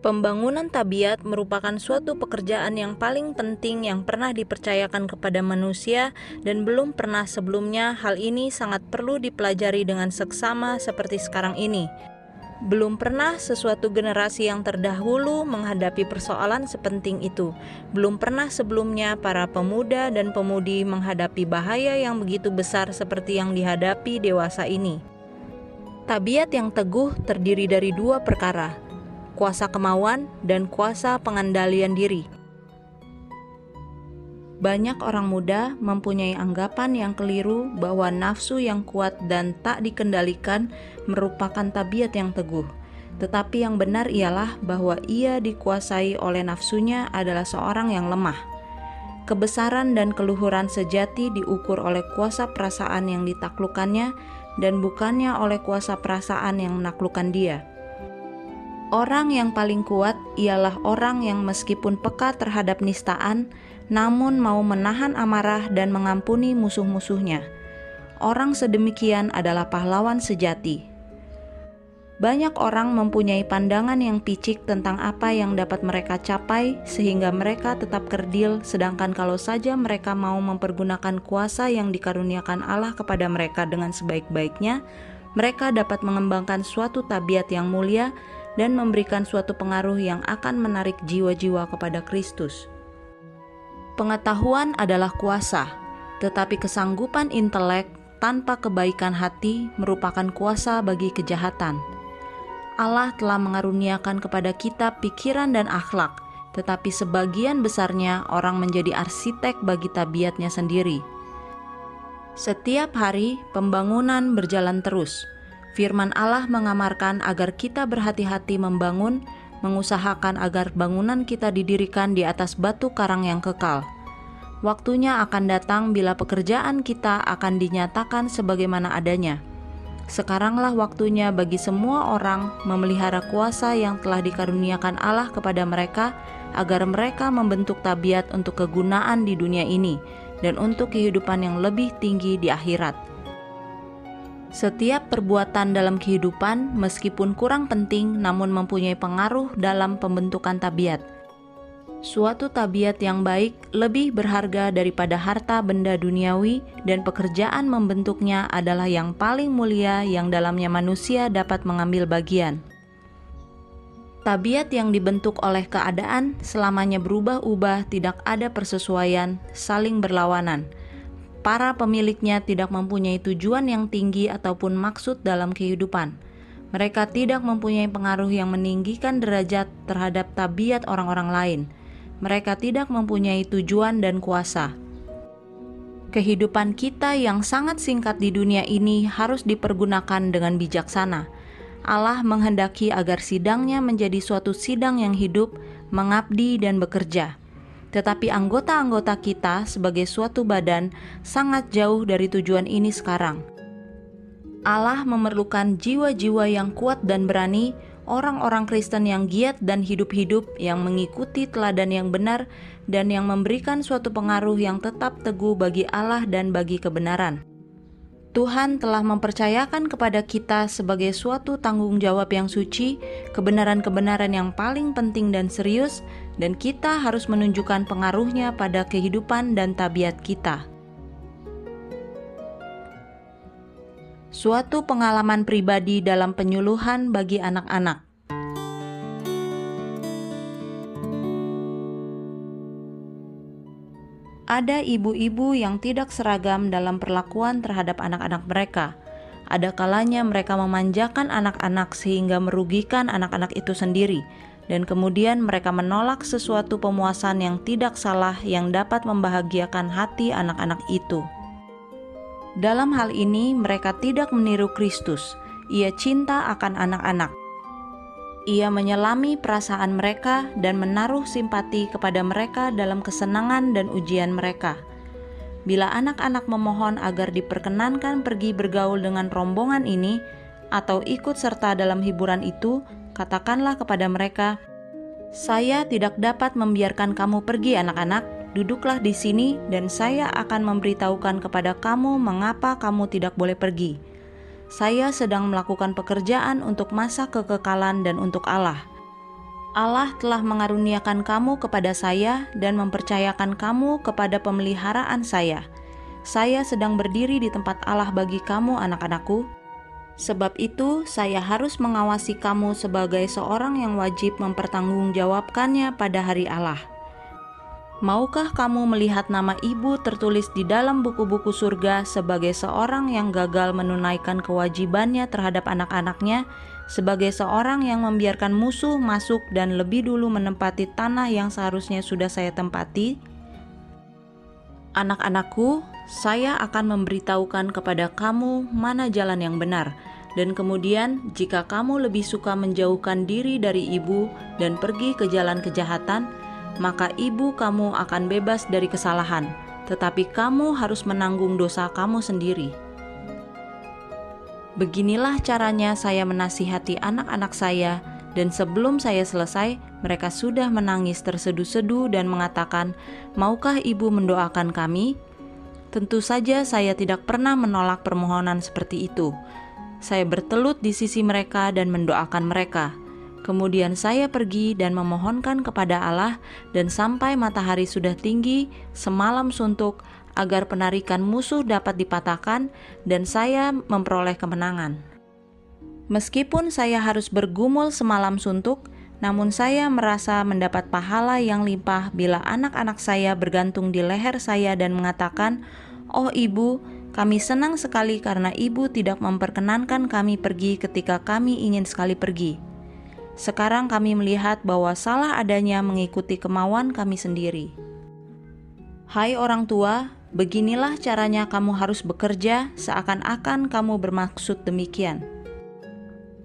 Pembangunan tabiat merupakan suatu pekerjaan yang paling penting yang pernah dipercayakan kepada manusia dan belum pernah sebelumnya hal ini sangat perlu dipelajari dengan seksama seperti sekarang ini. Belum pernah sesuatu generasi yang terdahulu menghadapi persoalan sepenting itu. Belum pernah sebelumnya para pemuda dan pemudi menghadapi bahaya yang begitu besar seperti yang dihadapi dewasa ini. Tabiat yang teguh terdiri dari dua perkara, kuasa kemauan, dan kuasa pengendalian diri. Banyak orang muda mempunyai anggapan yang keliru bahwa nafsu yang kuat dan tak dikendalikan merupakan tabiat yang teguh. Tetapi yang benar ialah bahwa ia dikuasai oleh nafsunya adalah seorang yang lemah. Kebesaran dan keluhuran sejati diukur oleh kuasa perasaan yang ditaklukkannya dan bukannya oleh kuasa perasaan yang menaklukkan dia. Orang yang paling kuat ialah orang yang meskipun peka terhadap nistaan, namun mau menahan amarah dan mengampuni musuh-musuhnya. Orang sedemikian adalah pahlawan sejati. Banyak orang mempunyai pandangan yang picik tentang apa yang dapat mereka capai, sehingga mereka tetap kerdil. Sedangkan kalau saja mereka mau mempergunakan kuasa yang dikaruniakan Allah kepada mereka dengan sebaik-baiknya, mereka dapat mengembangkan suatu tabiat yang mulia dan memberikan suatu pengaruh yang akan menarik jiwa-jiwa kepada Kristus. Pengetahuan adalah kuasa, tetapi kesanggupan intelek tanpa kebaikan hati merupakan kuasa bagi kejahatan. Allah telah mengaruniakan kepada kita pikiran dan akhlak, tetapi sebagian besarnya orang menjadi arsitek bagi tabiatnya sendiri. Setiap hari, pembangunan berjalan terus Firman Allah mengamarkan agar kita berhati-hati membangun, mengusahakan agar bangunan kita didirikan di atas batu karang yang kekal. Waktunya akan datang bila pekerjaan kita akan dinyatakan sebagaimana adanya. Sekaranglah waktunya bagi semua orang memelihara kuasa yang telah dikaruniakan Allah kepada mereka, agar mereka membentuk tabiat untuk kegunaan di dunia ini dan untuk kehidupan yang lebih tinggi di akhirat. Setiap perbuatan dalam kehidupan, meskipun kurang penting, namun mempunyai pengaruh dalam pembentukan tabiat. Suatu tabiat yang baik lebih berharga daripada harta benda duniawi, dan pekerjaan membentuknya adalah yang paling mulia yang dalamnya manusia dapat mengambil bagian. Tabiat yang dibentuk oleh keadaan selamanya berubah-ubah, tidak ada persesuaian, saling berlawanan para pemiliknya tidak mempunyai tujuan yang tinggi ataupun maksud dalam kehidupan. Mereka tidak mempunyai pengaruh yang meninggikan derajat terhadap tabiat orang-orang lain. Mereka tidak mempunyai tujuan dan kuasa. Kehidupan kita yang sangat singkat di dunia ini harus dipergunakan dengan bijaksana. Allah menghendaki agar sidangnya menjadi suatu sidang yang hidup, mengabdi, dan bekerja tetapi anggota-anggota kita sebagai suatu badan sangat jauh dari tujuan ini sekarang. Allah memerlukan jiwa-jiwa yang kuat dan berani, orang-orang Kristen yang giat dan hidup-hidup, yang mengikuti teladan yang benar, dan yang memberikan suatu pengaruh yang tetap teguh bagi Allah dan bagi kebenaran. Tuhan telah mempercayakan kepada kita sebagai suatu tanggung jawab yang suci, kebenaran-kebenaran yang paling penting dan serius, dan kita harus menunjukkan pengaruhnya pada kehidupan dan tabiat kita. Suatu pengalaman pribadi dalam penyuluhan bagi anak-anak. ada ibu-ibu yang tidak seragam dalam perlakuan terhadap anak-anak mereka. Ada kalanya mereka memanjakan anak-anak sehingga merugikan anak-anak itu sendiri, dan kemudian mereka menolak sesuatu pemuasan yang tidak salah yang dapat membahagiakan hati anak-anak itu. Dalam hal ini, mereka tidak meniru Kristus. Ia cinta akan anak-anak, ia menyelami perasaan mereka dan menaruh simpati kepada mereka dalam kesenangan dan ujian mereka. Bila anak-anak memohon agar diperkenankan pergi bergaul dengan rombongan ini atau ikut serta dalam hiburan itu, katakanlah kepada mereka, "Saya tidak dapat membiarkan kamu pergi, anak-anak. Duduklah di sini, dan saya akan memberitahukan kepada kamu mengapa kamu tidak boleh pergi." saya sedang melakukan pekerjaan untuk masa kekekalan dan untuk Allah. Allah telah mengaruniakan kamu kepada saya dan mempercayakan kamu kepada pemeliharaan saya. Saya sedang berdiri di tempat Allah bagi kamu, anak-anakku. Sebab itu, saya harus mengawasi kamu sebagai seorang yang wajib mempertanggungjawabkannya pada hari Allah. Maukah kamu melihat nama ibu tertulis di dalam buku-buku surga sebagai seorang yang gagal menunaikan kewajibannya terhadap anak-anaknya, sebagai seorang yang membiarkan musuh masuk dan lebih dulu menempati tanah yang seharusnya sudah saya tempati? Anak-anakku, saya akan memberitahukan kepada kamu mana jalan yang benar, dan kemudian jika kamu lebih suka menjauhkan diri dari ibu dan pergi ke jalan kejahatan, maka ibu kamu akan bebas dari kesalahan, tetapi kamu harus menanggung dosa kamu sendiri. Beginilah caranya saya menasihati anak-anak saya, dan sebelum saya selesai, mereka sudah menangis terseduh-seduh dan mengatakan, "Maukah ibu mendoakan kami?" Tentu saja, saya tidak pernah menolak permohonan seperti itu. Saya bertelut di sisi mereka dan mendoakan mereka. Kemudian saya pergi dan memohonkan kepada Allah, dan sampai matahari sudah tinggi, semalam suntuk, agar penarikan musuh dapat dipatahkan, dan saya memperoleh kemenangan. Meskipun saya harus bergumul semalam suntuk, namun saya merasa mendapat pahala yang limpah bila anak-anak saya bergantung di leher saya dan mengatakan, "Oh, ibu, kami senang sekali karena ibu tidak memperkenankan kami pergi ketika kami ingin sekali pergi." Sekarang kami melihat bahwa salah adanya mengikuti kemauan kami sendiri. Hai orang tua, beginilah caranya kamu harus bekerja seakan-akan kamu bermaksud demikian.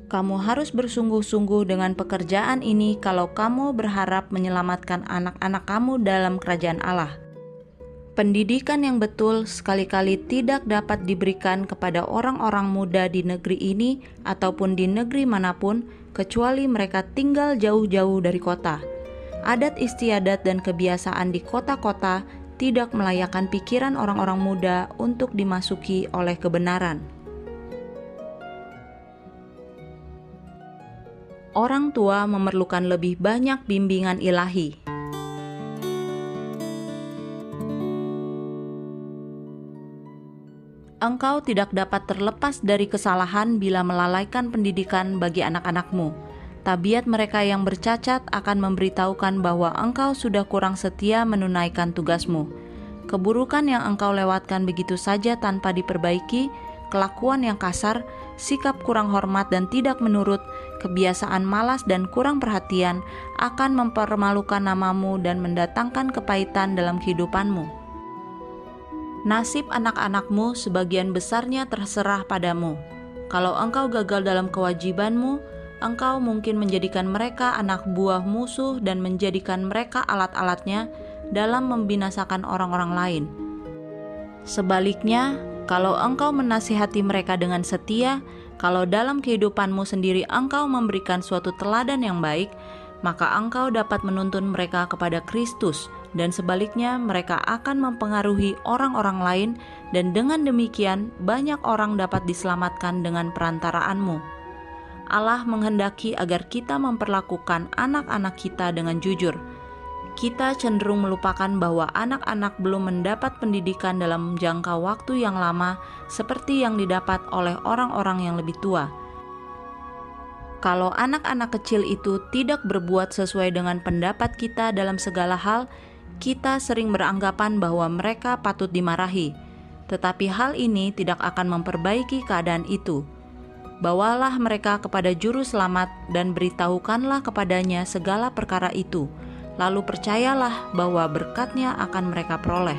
Kamu harus bersungguh-sungguh dengan pekerjaan ini kalau kamu berharap menyelamatkan anak-anak kamu dalam kerajaan Allah. Pendidikan yang betul sekali-kali tidak dapat diberikan kepada orang-orang muda di negeri ini ataupun di negeri mana pun kecuali mereka tinggal jauh-jauh dari kota. Adat istiadat dan kebiasaan di kota-kota tidak melayakkan pikiran orang-orang muda untuk dimasuki oleh kebenaran. Orang tua memerlukan lebih banyak bimbingan ilahi. engkau tidak dapat terlepas dari kesalahan bila melalaikan pendidikan bagi anak-anakmu. Tabiat mereka yang bercacat akan memberitahukan bahwa engkau sudah kurang setia menunaikan tugasmu. Keburukan yang engkau lewatkan begitu saja tanpa diperbaiki, kelakuan yang kasar, sikap kurang hormat dan tidak menurut, kebiasaan malas dan kurang perhatian akan mempermalukan namamu dan mendatangkan kepahitan dalam kehidupanmu. Nasib anak-anakmu sebagian besarnya terserah padamu. Kalau engkau gagal dalam kewajibanmu, engkau mungkin menjadikan mereka anak buah musuh dan menjadikan mereka alat-alatnya dalam membinasakan orang-orang lain. Sebaliknya, Kalau engkau menasihati mereka dengan setia, kalau dalam kehidupanmu sendiri engkau memberikan suatu teladan yang baik, maka engkau dapat menuntun mereka kepada Kristus, dan sebaliknya mereka akan mempengaruhi orang-orang lain, dan dengan demikian banyak orang dapat diselamatkan dengan perantaraanmu. Allah menghendaki agar kita memperlakukan anak-anak kita dengan jujur kita cenderung melupakan bahwa anak-anak belum mendapat pendidikan dalam jangka waktu yang lama, seperti yang didapat oleh orang-orang yang lebih tua. Kalau anak-anak kecil itu tidak berbuat sesuai dengan pendapat kita dalam segala hal, kita sering beranggapan bahwa mereka patut dimarahi, tetapi hal ini tidak akan memperbaiki keadaan itu. Bawalah mereka kepada Juru Selamat dan beritahukanlah kepadanya segala perkara itu lalu percayalah bahwa berkatnya akan mereka peroleh.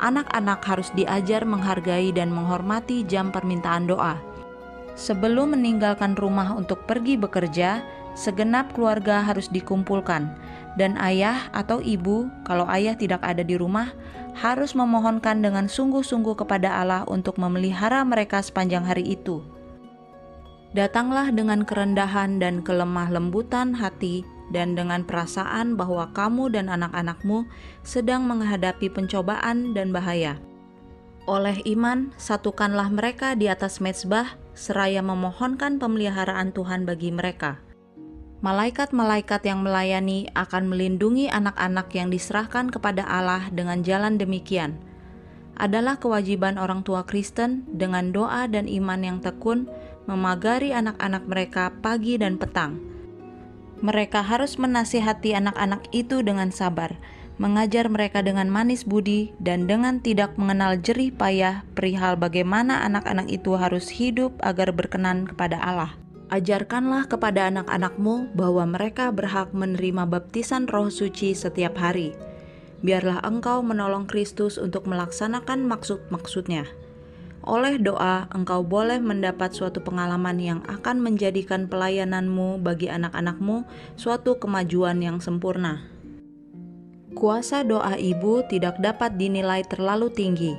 Anak-anak harus diajar menghargai dan menghormati jam permintaan doa. Sebelum meninggalkan rumah untuk pergi bekerja, segenap keluarga harus dikumpulkan, dan ayah atau ibu, kalau ayah tidak ada di rumah, harus memohonkan dengan sungguh-sungguh kepada Allah untuk memelihara mereka sepanjang hari itu. Datanglah dengan kerendahan dan kelemah lembutan hati dan dengan perasaan bahwa kamu dan anak-anakmu sedang menghadapi pencobaan dan bahaya. Oleh iman, satukanlah mereka di atas mezbah, seraya memohonkan pemeliharaan Tuhan bagi mereka. Malaikat-malaikat yang melayani akan melindungi anak-anak yang diserahkan kepada Allah dengan jalan demikian. Adalah kewajiban orang tua Kristen dengan doa dan iman yang tekun memagari anak-anak mereka pagi dan petang mereka harus menasihati anak-anak itu dengan sabar, mengajar mereka dengan manis budi, dan dengan tidak mengenal jerih payah perihal bagaimana anak-anak itu harus hidup agar berkenan kepada Allah. Ajarkanlah kepada anak-anakmu bahwa mereka berhak menerima baptisan Roh Suci setiap hari. Biarlah engkau menolong Kristus untuk melaksanakan maksud-maksudnya. Oleh doa, engkau boleh mendapat suatu pengalaman yang akan menjadikan pelayananmu bagi anak-anakmu suatu kemajuan yang sempurna. Kuasa doa ibu tidak dapat dinilai terlalu tinggi.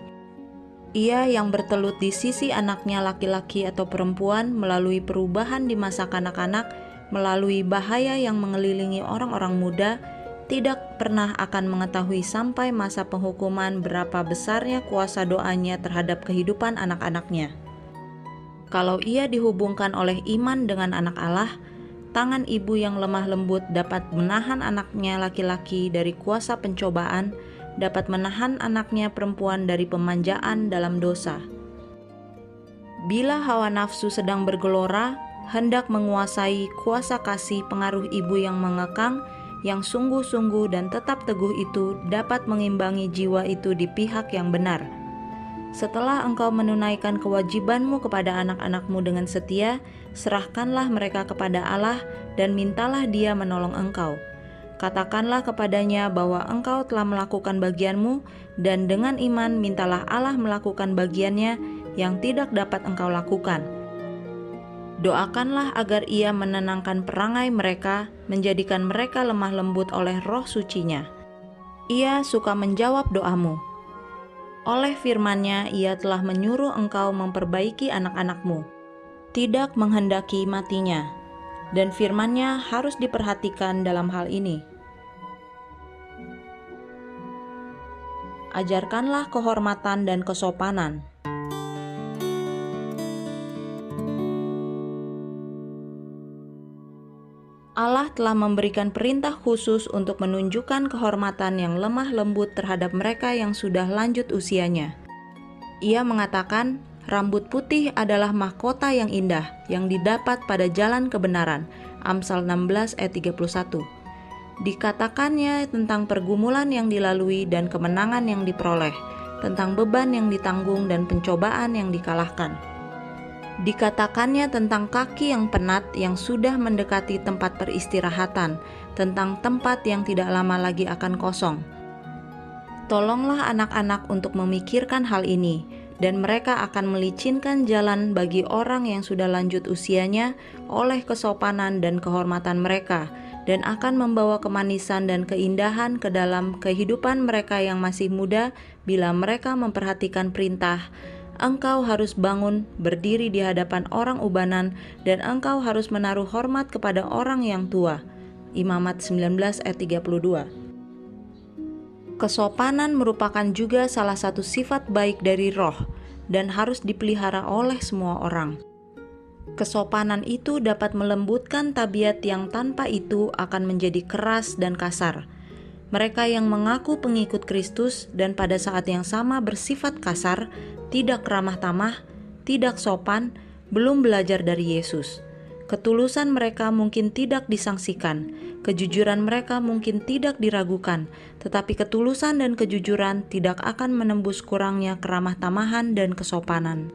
Ia yang bertelut di sisi anaknya laki-laki atau perempuan melalui perubahan di masa kanak-kanak, melalui bahaya yang mengelilingi orang-orang muda, tidak pernah akan mengetahui sampai masa penghukuman berapa besarnya kuasa doanya terhadap kehidupan anak-anaknya. Kalau ia dihubungkan oleh iman dengan anak Allah, tangan ibu yang lemah lembut dapat menahan anaknya laki-laki dari kuasa pencobaan, dapat menahan anaknya perempuan dari pemanjaan dalam dosa. Bila hawa nafsu sedang bergelora, hendak menguasai kuasa kasih pengaruh ibu yang mengekang, yang sungguh-sungguh dan tetap teguh itu dapat mengimbangi jiwa itu di pihak yang benar. Setelah engkau menunaikan kewajibanmu kepada anak-anakmu dengan setia, serahkanlah mereka kepada Allah dan mintalah Dia menolong engkau. Katakanlah kepadanya bahwa engkau telah melakukan bagianmu, dan dengan iman mintalah Allah melakukan bagiannya yang tidak dapat engkau lakukan Doakanlah agar ia menenangkan perangai mereka, menjadikan mereka lemah lembut oleh roh sucinya. Ia suka menjawab doamu. Oleh firmannya ia telah menyuruh engkau memperbaiki anak-anakmu, tidak menghendaki matinya. Dan firmannya harus diperhatikan dalam hal ini. Ajarkanlah kehormatan dan kesopanan Allah telah memberikan perintah khusus untuk menunjukkan kehormatan yang lemah lembut terhadap mereka yang sudah lanjut usianya. Ia mengatakan, rambut putih adalah mahkota yang indah yang didapat pada jalan kebenaran. Amsal 16 ayat 31. Dikatakannya tentang pergumulan yang dilalui dan kemenangan yang diperoleh, tentang beban yang ditanggung dan pencobaan yang dikalahkan. Dikatakannya tentang kaki yang penat yang sudah mendekati tempat peristirahatan, tentang tempat yang tidak lama lagi akan kosong. Tolonglah anak-anak untuk memikirkan hal ini, dan mereka akan melicinkan jalan bagi orang yang sudah lanjut usianya oleh kesopanan dan kehormatan mereka, dan akan membawa kemanisan dan keindahan ke dalam kehidupan mereka yang masih muda bila mereka memperhatikan perintah engkau harus bangun, berdiri di hadapan orang ubanan, dan engkau harus menaruh hormat kepada orang yang tua. Imamat 19 ayat 32 Kesopanan merupakan juga salah satu sifat baik dari roh dan harus dipelihara oleh semua orang. Kesopanan itu dapat melembutkan tabiat yang tanpa itu akan menjadi keras dan kasar. Mereka yang mengaku pengikut Kristus dan pada saat yang sama bersifat kasar, tidak ramah tamah, tidak sopan, belum belajar dari Yesus. Ketulusan mereka mungkin tidak disangsikan, kejujuran mereka mungkin tidak diragukan, tetapi ketulusan dan kejujuran tidak akan menembus kurangnya keramah tamahan dan kesopanan.